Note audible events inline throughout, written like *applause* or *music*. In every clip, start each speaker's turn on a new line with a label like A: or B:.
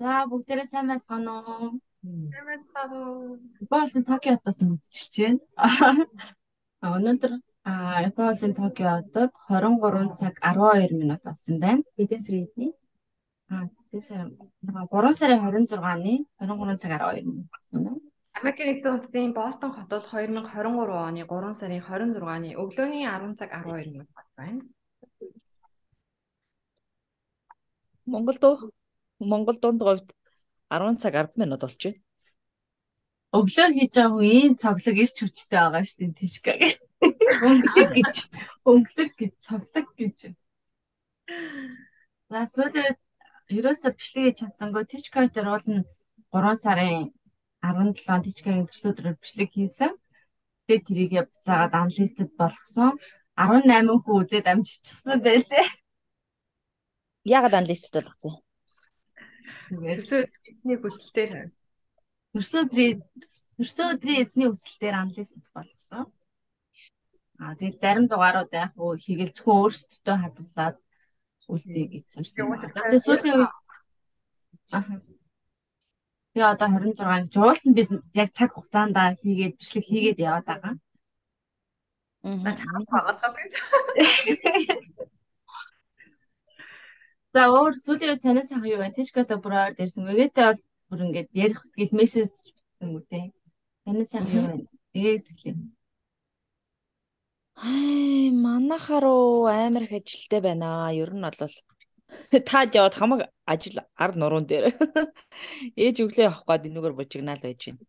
A: За бүгдээрээ сайн байцгаана уу?
B: Сайн байцгаана уу?
A: Японы Токиотоос мэдчилж байна. *laughs* А өнөөдөр Японы Токиотод 23 цаг 12 минут болсон байна.
C: Хэдэн сарын эдний?
A: А тэс 3 сарын 26-ны 23 цаг 12 минут болсон байна.
B: Америкийн нэгдсэн улсын Бостон хотод 2023 оны 3 сарын 26-ны өглөөний 10 цаг 12 минут байна.
C: Монголд уу? Монгол дунд говьд 10 цаг 10 минут болж байна.
A: Өглөө хийж байгаа хүн ийм цоглог ирч хүчтэй байгаа шүү дээ тийшка. Өнгөлөг гэж өнгөлөг гэж цоглог гэж. За сүүлийн ерөөсө бичлэгээ чадсангүй Тичка дээр уул нь 3 сарын 17 Тичкагийн төрсөдрөөр бичлэг хийсэн. Тэгээд тэрийг буцаагаад анлистэд болгосон. 18 хүн үзээд амжчихсан байлээ.
C: Яагаад анлистэд болгосон?
B: Зүгээр. Төсөө эзний хүсэлтээр
A: Төрсөө өдрийн төрсөө өдрийн эзний хүсэлтээр аналист болгосон. Аа тэгээд зарим дугаарууд яг зөвхөн өөрсдөө хадгалаад үлдээ гэсэн юм. Тэгээд сүүлийн үед аа Тэгээ одоо 26-нд жуулсан бид яг цаг хугацаанд хийгээд бичлэг хийгээд яваад байгаа.
B: Аа чамд хагалгаас гэж. *laughs*
A: За өөр сүүлийн үед санаа сайхан юу байна? Тишката бүр ойр дээрсэн. Эгээтэй бол бүр ингээд ярих гэл мессеж бичсэн үү те. Санаа сайхан юу байна? Эгээс эхлэв.
C: Хай манахаруу амар их ажилтай байна. Ер нь бол *laughs* таад яваад хамаг ажил ард нуруунд дээр *laughs* ээж өглөө явах гээд энүүгээр бужигнаал байж байна.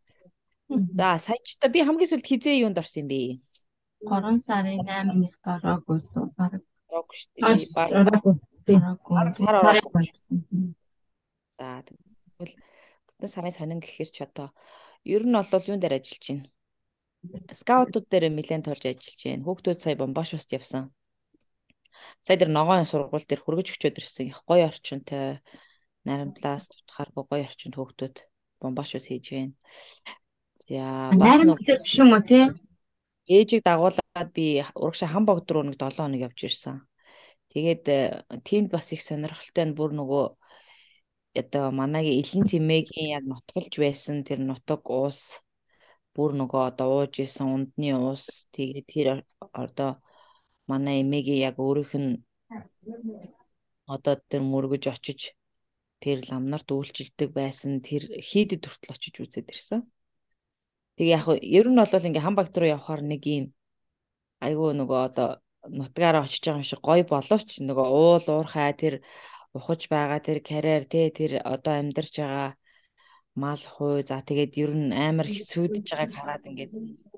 C: За саяч та би хамгийн сүлд хизээ юунд орсон юм бэ?
A: 3 сарын 8-нд ороогүй шүү. Бараг
C: ороогүй шүү дээ.
A: Ороогүй.
C: За тэгвэл бүтэн сарын сонин гэхээр ч одоо ер нь бол юун дээр ажиллаж байна? Скаутууд дээр нэлээд тулж ажиллаж байна. Хүүхдүүд сая бомбаш уст явсан. Сая дээр ногоон сургууль дээр хүргэж өчөөд ирсэн их гоё орчинтой наримтлаас тутахааргүй гоё орчинд хүүхдүүд бомбаш ус хийж байна.
A: За наримтлал биш юм уу те?
C: Ээжийг дагуулад би урагшаа хам богд руу нэг 7 хоног явж ирсэн. Тэгээд э, тэнд бас их сонирхолтой нь бүр нөгөө одоо манагийн элен цэмээгийн яг нутгалж байсан тэр нутаг уус бүр нөгөө одоо ууж исэн ундны уус тэгээд тэр одоо манай эмээгийн яг өөрийнх нь одоо тэр мөргөж очиж тэр ламнарт үйлчилдэг байсан тэр хийдэд хүртэл очиж үзээд ирсэн. Тэг яг ер нь бол ингээ хам багт руу явахаар нэг юм айгүй нөгөө одоо нутгаараа очиж байгаа юм шиг гоё боловч нөгөө уул уурхай тэр ухаж байгаа тэр карьер те тэр одоо амьдарч байгаа мал хуу за тэгээд ер нь амар их сүйдэж байгааг хараад ингээд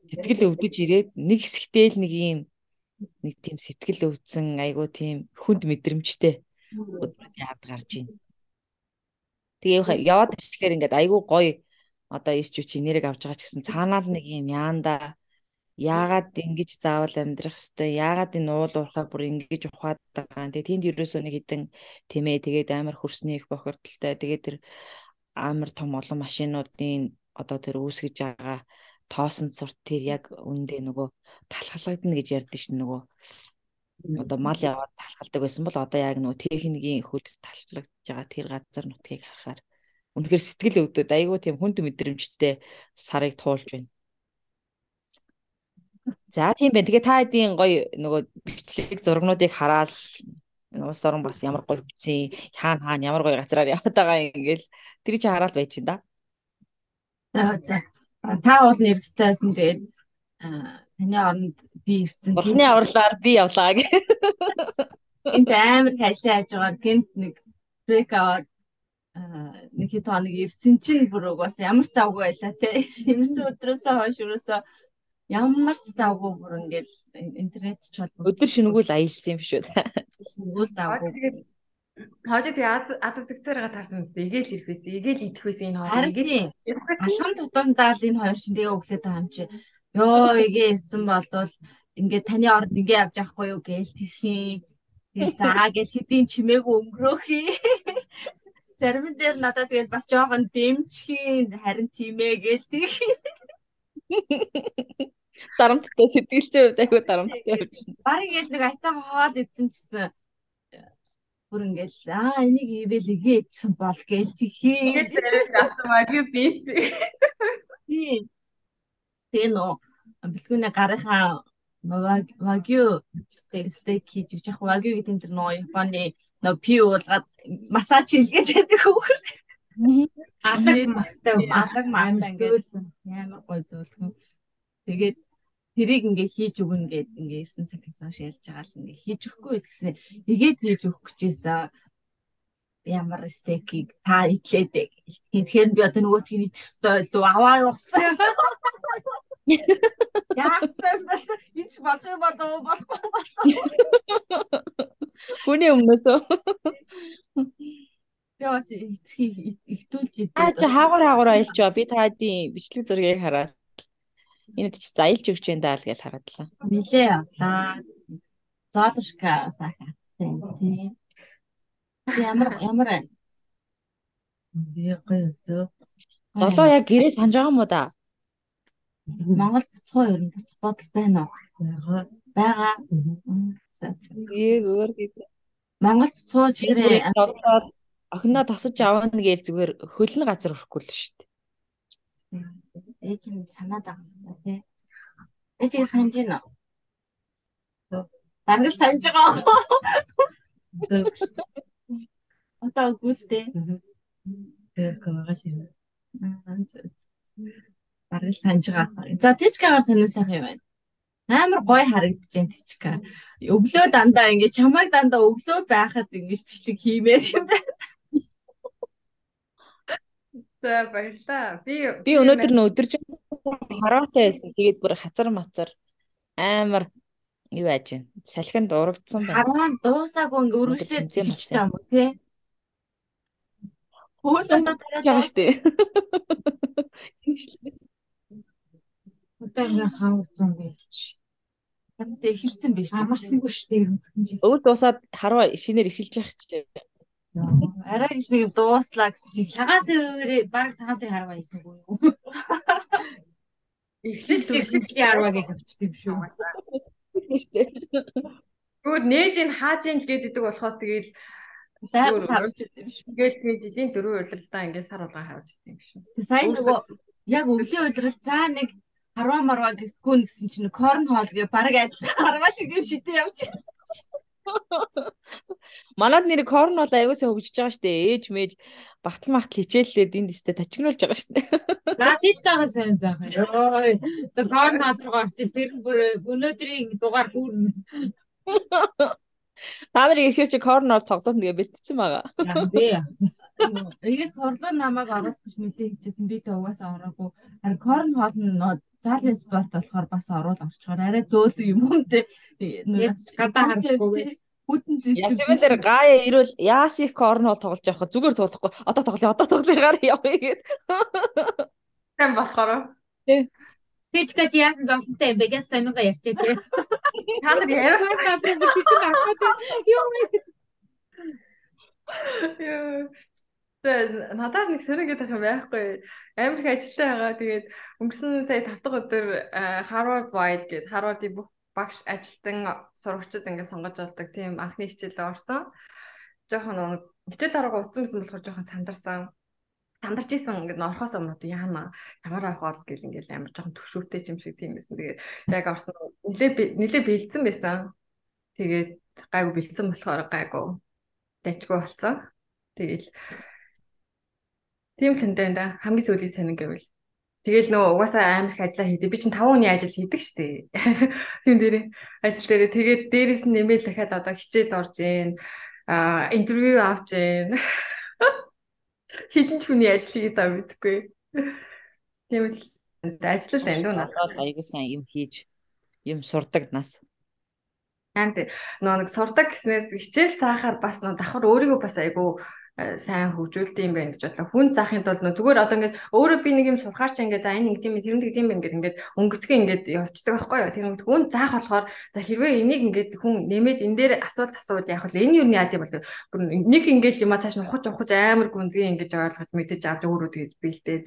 C: сэтгэл өвдөж ирээд нэг хэсэгтэй л нэг юм нэг тийм сэтгэл өвдсөн айгуу тийм хүнд мэдрэмжтэй өдрүүд яад гарч ийн. Тэгээ яваад ирэхээр ингээд айгуу гоё одоо ирч үчи нэрийг авч байгаа ч гэсэн цаанаа л нэг юм яанда яагаад ингэж заавал амьдрах хэвтэй яагаад энэ уул уурхай бүр ингэж ухаад байгаа. Тэгээ тэнд ерөөсөө нэг хідэн тэмээ тэгээд амар хөрсний их бохирдолтой. Тэгээд тэр амар том олон машинуудын одоо тэр үүсгэж байгаа тоосон сурт тэр яг үндэ нөгөө талхалгадна гэж ярьдэн шин нөгөө одоо мал яваад талхалдаг байсан бол одоо яг нөгөө техникийн хөд талхалгаж байгаа тэр газар нутгийг харахаар үнэхээр сэтгэл өвдөд айгүй тийм хүнд мэдрэмжтэй сарыг туулж байна. За тийм байна. Тэгээ та хэдийн гоё нөгөө бичлэг зургнуудыг хараад уус орон бас ямар гоё бичсэн хаана хаана ямар гоё газараар яваад байгаа ингээл тэр чи хараад байж байна
A: да. За. Та уул нэрхстэй байсан тэгээд таны оронд би ирсэн.
C: Бурхны авралаар би явлаа гэх.
A: Энд амар хайшаа хайж байгаа гинт нэг брейк аваад нэг хэд хоног ирсэн чинь бүр угаас ямар ч завгүй байлаа те. Ирсэн өдрөөсөө хойш өрөөсөө ямар ч завгүй бүр ингээл интернет ч холбоо.
C: Өдөр шингүүл аялсан юм шүү дээ.
A: Шингүүл завгүй.
B: Хожид адвдагцаараа таарсан үстэй. Эгээл ирэх байсан. Эгээл идэх байсан энэ хоёр.
A: Эгээл алхам тутамдаа л энэ хоёр чинь тэгээ өглөөд байгаа юм чи. Йоо эгээ ирсэн болвол ингээд таны орд ингээ явж авахгүй юу гээл тийхийн. Тэгээ заа гэл хэдийн чимээгүй өнгөрөөхий. Зарим дээр надад тэгээд бас жоохон дэмжхийн харин тиймээ гээл тийхийн. *laughs*
C: Дарамттай сэтгэлчээ хувьд айгүй дарамттай явж байна.
A: Барыг яг нэг айтаа хаад идсэн гэсэн бүр ингээл аа энийг ирээл игээдсэн бол гээл
B: Тэгээд
A: тхий.
B: тэрэл авсан вагю би.
A: Тийм. Тэгээ нөө бэлгүүнээ гарынхаа вагю стейк хийж өгч яг вагю гэдэг нь тэр нөө Японы нөө пи уулгаад массаж хийлгэж байдаг хөөр.
D: Алаг махтай
A: Алаг махтай ингээд амар гой зөөлхөн. Тэгээд тэрийг ингээ хийж өгнө гэд ингээ ирсэн цагаас хойш ярьж байгаа л ингээ хийж өгөхгүй гэдгснээ игээд хийж өгөх гэжээсээ ямар стейкийг та идлээдэ. Тэгэхээр би одоо нөгөөдгийг идэх ёстой илүү аваа явах ёстой. Яах ёстой юм бэ? Энэ ч болох юм болов? Болохгүй болов.
C: Хүний өмнөөс
A: Тэгээ бас ихтгэхий ихтүүлж
C: аа
A: идэх.
C: чи хаагур хаагур аялчаа би таадын бичлэг зургийг хараад энэ чи заялж өгч энэ даа л гэж харадлаа.
A: Нилээ авлаа. Зоолушка сахацтай тийм. Чи ямар ямар би гоё
C: Золоо яг гэрээ санаж байгаа мó да.
A: Монгол буцхоо ер нь буцах бодол байна уу? Байгаа. За.
C: Ийг өөр гэдэг.
A: Монгол буцхоо чигээрээ
C: охиноо тасаж авна гээл зүгээр хөлн газар өрөхгүй л шүү дээ.
A: ээж нь санаад байгаа юм тий. Ээжийг санаж байна уу? Бараг санаж байгаа. Одоо үгүйтэй. Тэр байгаа шин. Бараг санаж байгаа. За тийчгээр санаа сайхан юм байна. Амар гоё харагдаж байна тийчка. Өглөө дандаа ингэ чамайг дандаа өглөө байхад ингэ бичлэг хиймээр юм байна.
B: За баярлаа. Би
C: Би өнөөдөр нөө өдөржин хараатай байсан. Тэгээд бүр хазар мацар амар юу яаж вэ? Салхинд урагдсан байна.
A: Харваа дуусаагүй ингэ өргөжлээд
C: тэмцээн
A: хэлчих
C: болсон.
A: юм уу тий? Хөөсөө
C: Яаж байгаа шүү дээ.
D: Одоо ингээ хавар зам байж.
A: Тэ эхэлсэн биш.
D: Амарсангүй шүү дээ.
C: Өвд дуусаад хараа шинээр эхэлж явах ч.
A: Арай гэж нэг дууслаа гэсэн чи
D: Цагаас өөр баг цагаас харваа хийсэнгүү юу? *laughs*
B: эхлэж
D: Тэгшлийн харваа гэж авчдаг юм шүү.
C: шүү.
B: Зүгээр нээж ин хааж ин л гээд идэг болохоос тэгээд
A: байг
B: Өөр-
A: сарж идэв биш.
B: ингээд тэгээд жилийн дөрөв удирдаа ингээд сар болгон харж идэв юм шүү.
A: Сайн нөгөө яг өвлийн уйлрал за нэг харваа марваа гэхгүй нь гэсэн чинь корн хоол гээ бараг адилхан харваа шиг юм шидэ явж.
C: Манад нэр корн бол аягуусаа хөгжиж байгаа шүү дээ. Ээж мэж бахтал махтал хичээллээд энд өстө тачигнуулж байгаа шүү дээ.
D: За тийчкаага сайн сайхан. Йой. Одоо гоор наасруу орчих. Тэр бүр өнөөдрийн дугаар дүүрнэ.
C: Та нар ихээр чи корн бол тоглоом нэгэ бэлтцсэн байгаа.
D: Яа бэ?
A: Игээс сурлуу намайг ороосгоч нэлээ хийчихсэн би тэ угаасаа ороогүй. Харин корн хоол нь нөө заалын спорт болохоор бас оруул орчгоор арай зөөлөн юм юм те.
D: Яаж гадаа харахгүй гэж.
A: Хүтэн зэлсэн.
C: Ясвэн дээр гаяа ирүүл яас их корн бол тоглож явах зүгээр цуулахгүй. Одоо тоглоё, одоо тоглоёгаар явъя гэд.
B: Тэн болохоор
D: Тийчка чи яасан зовлонтой юм бэ? Гэс санаагаа ярьчих тий.
B: та нар
D: наасруу бүтэн авах. Юу вэ?
B: Яа. Тэгээ надад нэг сөрөг гэдэг юм байхгүй. Америк ажилтаа байгаа. Тэгээд өнгөрсөн сая 5 дахь өдөр Harvard Wide гэдэг Harvard-ийн бүх багш ажилтан сурагчид ингээд сонгож авдаг тийм анхны хичээлээ орсон. Жохон хичээл арга утсан гэсэн болохоор жохон сандарсан. Сандарч исэн ингээд орхоос өмнө одоо яана ямар авах бол гэл ингээд амар жохон төвшөөтэй юм шиг тийм байсан. Тэгээд яг орсон нилээ нилээ бэлдсэн байсан. Тэгээд гайгүй бэлдсэн болохоор гайгүй дайчгүй болсон. Тэгэл тийм сантай энэ хамгийн сүүлийн сонин гэвэл тэгэл нөө угаасаа амар их ажиллаа хийдэг. Би чинь 5 өдрийн ажил хийдэг штэ. *laughs* Тийм дээр ажил дээр тэгээд дээрээс нь нэмээд дахиад одоо хичээл орж ийн а интервью авч ийн *laughs* хитэн ч хүний ажил хийгээд байгаа мэдгүй. Тийм л ажиллал энэ дүү надад.
C: Надад аягүй сайн юм хийж юм сурдаг нас.
B: Харин нөө нэг сурдаг гэснээс хичээл заахаар бас нөө давхар өөрийгөө бас э, сайн хөгжүүлдэг юм байна гэж бодлоо. Хүн заахын тулд нөө зүгээр одоо ингээд өөрөө би нэг юм сурахаар ч ингээд за энэ нэг тийм тэр нэг тийм байна ингээд ингээд өнгөцгөө ингээд явцдаг байхгүй юу. Тэр хүн заах болохоор за хэрвээ энийг ингээд хүн нэмээд энэ дээр асуулт асуувал яг л энэ юу нь яа гэвэл бүр нэг ингээд юм цааш нь ухаж ухаж амар гүнзгий ингээд ойлгож мэдэж авч өөрөө тэгж бэлдээд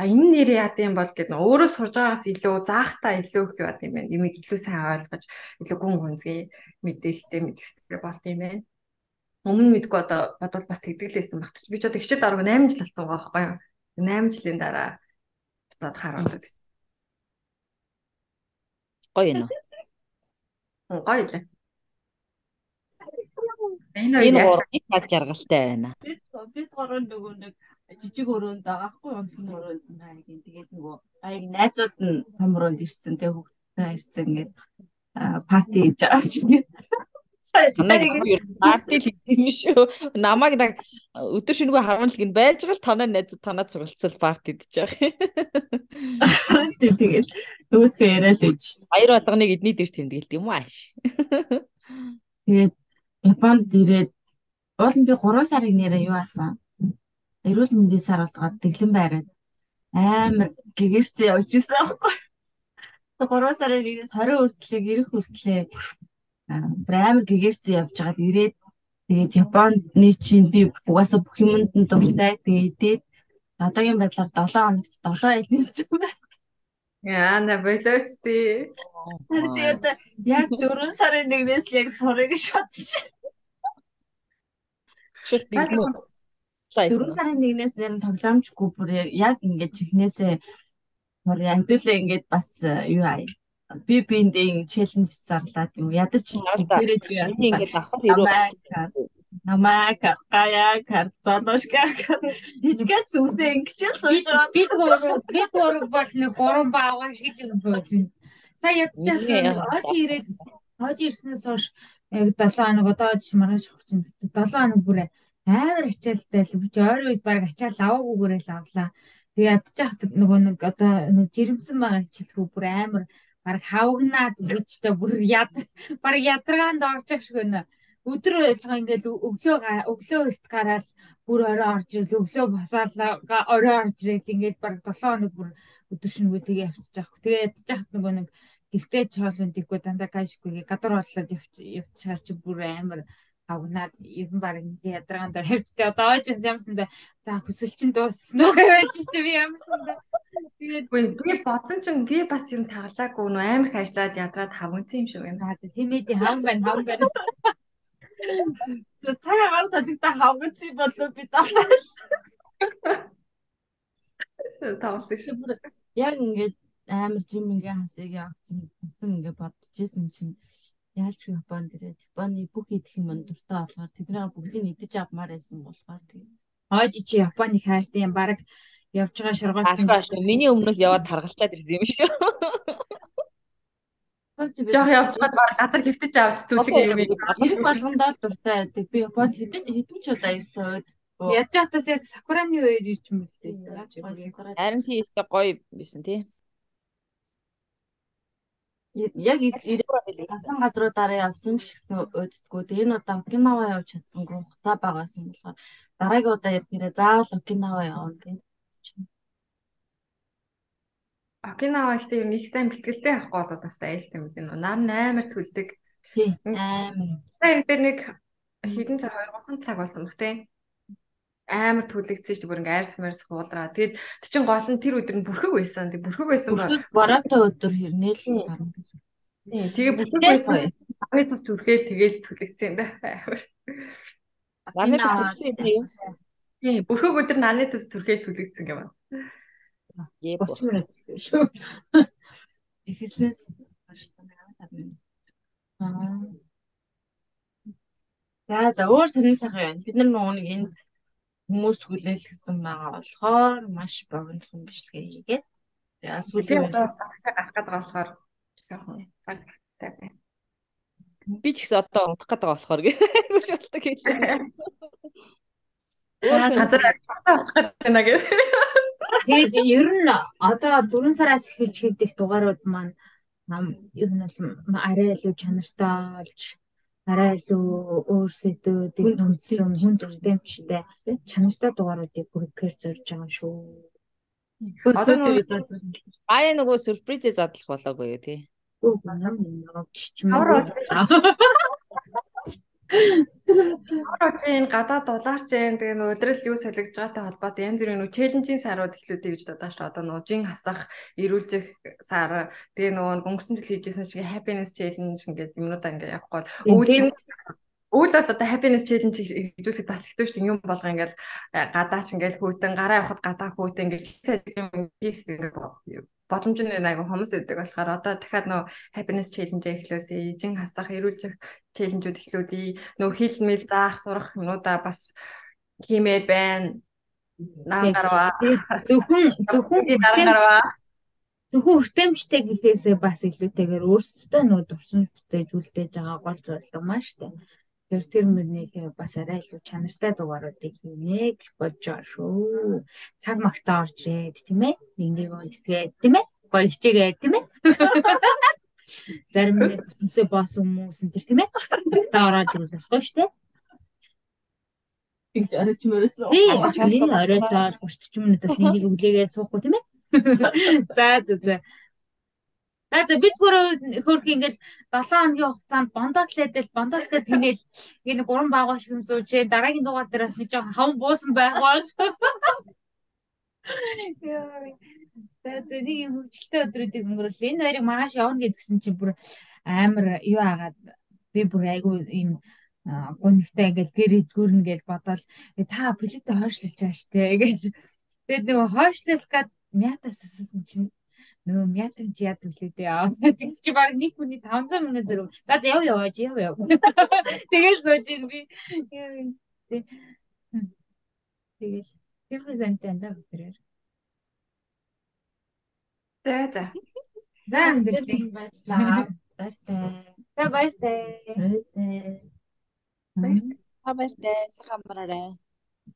B: а энэ нэр яа гэм бол гэдэг өөрөө сурж байгаагаас илүү заахтаа илүү их яа гэм байна. Юмыг илүү сайн ойлгож илүү гүн гүнзгий мэдээлэлтэй мэдлэгтэй болт юм байна. Өмнө мэдгүй одоо бодвол бас тэгдэглээсэн багт. Би ч одоо хичээл дарааг 8 жил болсон байгаа байхгүй юу? 8 жилийн дараа буцаад хараад
C: Гоё юм уу?
B: гоё лээ. Энэ
C: гурав яг жаргалтай байна.
A: бид гурав нөгөө нэг жижиг өрөөнд байгаа хгүй хин өрөөнд байгийн тэгээд нөгөө аяг найзууд нь том өрөөнд ирсэн тэг хүүхдээ ирсэн ингээд парти хийж байгаа чинь
C: Намайг парти л юм шүү. Намайг нэг өдөр шөнөгүй харуул гин байж гал танаа найз танаа цугалцал парти дэж байгаа.
A: тэгээд нөгөөдгөө яриа л ээж
C: Баяр болгоныг эдний дээр тэмдэглэдэг юм уу ааш.
A: тэгээд Японд ирээд уул нь би 3 сарыг нэрээ юу аасан эрүүл мэндийн сар болгоод дэглэн байраад амар гэгэрцээ явж исэн аахгүй. 3 сарын нэгээс 20 хүртлээ гэрэх хүртлээ бүр амар гэгэрцээ явж байгаад ирээд тэгээд Японы чинь би угаасаа бүх юмд нь дуртай тэгээд одоогийн байдлаар 7 хоногт 7 ялсан байна.
B: Яа на болооч тий.
A: Харин тэгээд яг 4 сарын нэгнээс л яг турыг
C: уу?
A: 4 сарын нэгнээс нэр нь тоглоомжгүй бүр яг ингээд чихнээсээ бүр ядуулаа ингээд бас юу аа би биндээ челленж зарлаад юм. Ядаж дээрээ чи
C: ингээд давхар ирүү
A: намайг гая карцоношка дижгэж сүсээ ингэж сууж байгаа.
D: Би гурав би гурав бол нэг гурван бааваа шиг юм сууж байна. Сая ядчихсан ож ирээд ож ирснээс хойш яг 7 хоног одоо ож маргааш хүрчин 7 хоног бүр амар ачаалтай л би ойр үед баг ачаал аваагүйгээр л авлаа. Тэгээ ядчих нөгөө нэг одоо нэг жирэмсэн байгаа хичээлрүү бүр амар баг хавгнаад үжтэй бүр яд баг ядрагаанд орчих шиг байна. Өдөр болгоо ингээл өглөө өглөө хэлт гараад бүр орой орж ирэл өглөө босаал орой орж ирэл ингээл баг 7 хоног бүр өдөр шөнөгүй тэгээ явчихж байгаа. Тэгээ ядчих нөгөө нэг гэртээ чоолонд ихгүй дандаа кашгүй гадар болоод явчихаар чи бүр амар авнаад ер нь баг ингээ ядрагаан дээр хавчтай одоо ооч ямсандаа за хүсэл чинь дууссан уу гэж штэ би ямсандаа тэгээд
B: би бодсон чинь би бас юм таглаагүй нөө амар их ажиллаад ядраад хавгцсан юм шиг байна.
D: наад тимэди хам байна хам байна.
A: Зөв цаг агаар садагта хавгцсан болов би таалаа
B: Тавсан шиг.
A: яг ингээд амар жим ингээ хасыг явцсан ингээ бодчихсэн чинь яалч Японд ирээд Японы бүх идэх юм нь дуртай болохоор тэднийг бүгдийг идэж авмаар байсан болохоор тэгээ.
D: ооч чи Японыг хайртай юм баг явж байгаа шургуулсан
C: миний өмнөх яваад таргалчаад ирсэн юм шүү.
B: Жоо явж байгаа баг гадар хөвтөж авч түлхэг юм.
A: Хэрэг болгондоо дуртай байдаг. Би Японд хэдэн хэдэн ч удаа ирсэн үед
D: Яаж чатаас яг сакураны үеэр ирж мэлтэй.
C: Харин тий өстө гоё бисэн тий.
A: Яг ирсэн газруудаараа явсан ч гэсэн өддгүү. Тэгээ энэ удаа Окинава явж чадсангүй хугацаа багаасан болохоор дараагийн удаа явахаараа заавал Окинава явна гэж.
B: Окинава ихтэй юм их сайн бэлтгэлтэй авахгүй болоод бас айлт юм дээ. Нар амар төлдөг.
A: Тий. Амар.
B: Тэр дээр нэг хэдэн цаг 2 3 цаг болсон баг тий амар түлэгдсэн шүү дээ бүр ингээ арьс марс хуулраа. Тэгээд тэр чин гол нь тэр өдөр нь бүрхэг байсан. Тэг бүрхэг байсан ба.
A: Бороотой өдөр хэрнээл гарна.
B: Тий, тэгээ бүрхэг байсан. Авитус түрхээл тэгээл түлэгдсэн юм да.
C: Нарны төсөлсөн юм.
B: Тий, бүрхэг өдөр нарны төс түрхээл түлэгдсэн юм байна.
C: Ээ.
A: 30 минут шүү. Эхлээс баштан 5 минут. Аа. За за өөр сонир сайхан байна. Бид нар нөгөө нэг энэ хүмүүс хүлээлгсэн байгаа болохоор маш богинохон бичлэгээ хийгээд тэгээ сүүлийн
B: багшаа гарах гэдэг болохоор жоохон цаг тавтай байна.
C: Би ч гэсэн одоо унтах гэдэг болохоор гэж *laughs* болдог хэлээ.
B: Аа газар авах гэдэг байна гэж.
D: Тэгээд ер нь одоо 4 сараас эхэлж хийдэг дугаарууд маань нам ер нь арай илүү чанартай болж арай илүү өөр сэдвүүдийг хүндсэн хүн төрдемчтэй чанартай дугааруудыг бүрдгээр зорж байгаа шүү.
B: Одоо нөгөө
C: Аа нөгөө сюрпризээ задлах болоогүй юу тий.
B: Орочийн гадаад дулаарчин тэгээ нөө улирал юу солигдож байгаатай холбоотой янз бүрийн нөө челленжийн сарууд эхлүүдэй гэж бодож шүү. Одоо нөө жин хасах, эрүүлжих сар. Тэгээ нөө өнгөрсөн жил хийжсэн шиг happiness challenge ингээд юмнуудаа ингээд явахгүй өвчин Өвөл бол одоо happiness challenge хийжүүлэхэд бас хэцүү шүү дээ. Юм болго ингээл гадаач ингээл хүүтэн гараа явахад гадаа хүүтэн гэж хийх боломж нь айгу хомс өгдөг болохоор одоо дахиад нөө happiness challenge эхлүүлээ. Ижин хасах, эрүүлжих challenge-ууд эхлүүлээ. Нөө хил мэл заах, сурах юмудаа бас хиймээр байна. Наа гарваа.
D: Зөвхөн зөвхөн
B: дараа гарваа.
D: Зөвхөн хүртээмжтэй гэхээсээ бас илүүтэйгээр өөрсдөө нөө дурсан бүтээж үлдээж байгаа гол зорилго маш тэ. Тэр тэр мөрнийх бас арай илүү чанартай дугааруудыг хийнэ гэж бодож байгаа шүү. Цаг магтаа орж ирээд тийм ээ. Энийг өндтгээд тийм ээ. Гоё хичээгээ тийм ээ. *laughs* Зарим нэг хүсэмсээ боосон хүмүүс энэ тийм ээ. Та ороод ирүүлээс гоё шүү дээ.
A: Тэгж оройч мөрөөсөн.
D: Тийм оройтой 30 минутаас нэгийг өглөөгээ суухгүй тийм ээ. *laughs* За за за. За за бид гурав хөрх ингээл 7 хоногийн хугацаанд бондотлээдэл бондотлээд тэнэл энэ гурван баагаа сууж дараагийн дугаар дээр бас нэг жоохон хаван буусан байх бол. За за нэг юм хөвчлөлтэй өдрүүдийг өнгөрөөл. Энэ хоёрыг маргааш явна гэдгсэн чинь бүр амар юу агаад би бүр айгүй юм гонхтой ингээд гэр эзгүүрнэ гэж бодоод та плитэ хойшлуулж байгаа штэ гэж. Тэгээд нөгөө хойшлуулах гад мятас өссөн чинь нөгөө мятан чи яд төлөөдөө аа. Чи баг нэг хүний 500 мянган зэрэг. За за яв яв яв яв. Тэгэл сууж ин би. Тэгэл тэр зантай энэ бүгдээр.
B: За за.
D: За энэ баярлаа. Баяртай. За баяртай. Баяртай.
C: Баяртай. Баяртай. Сайхан амраарай.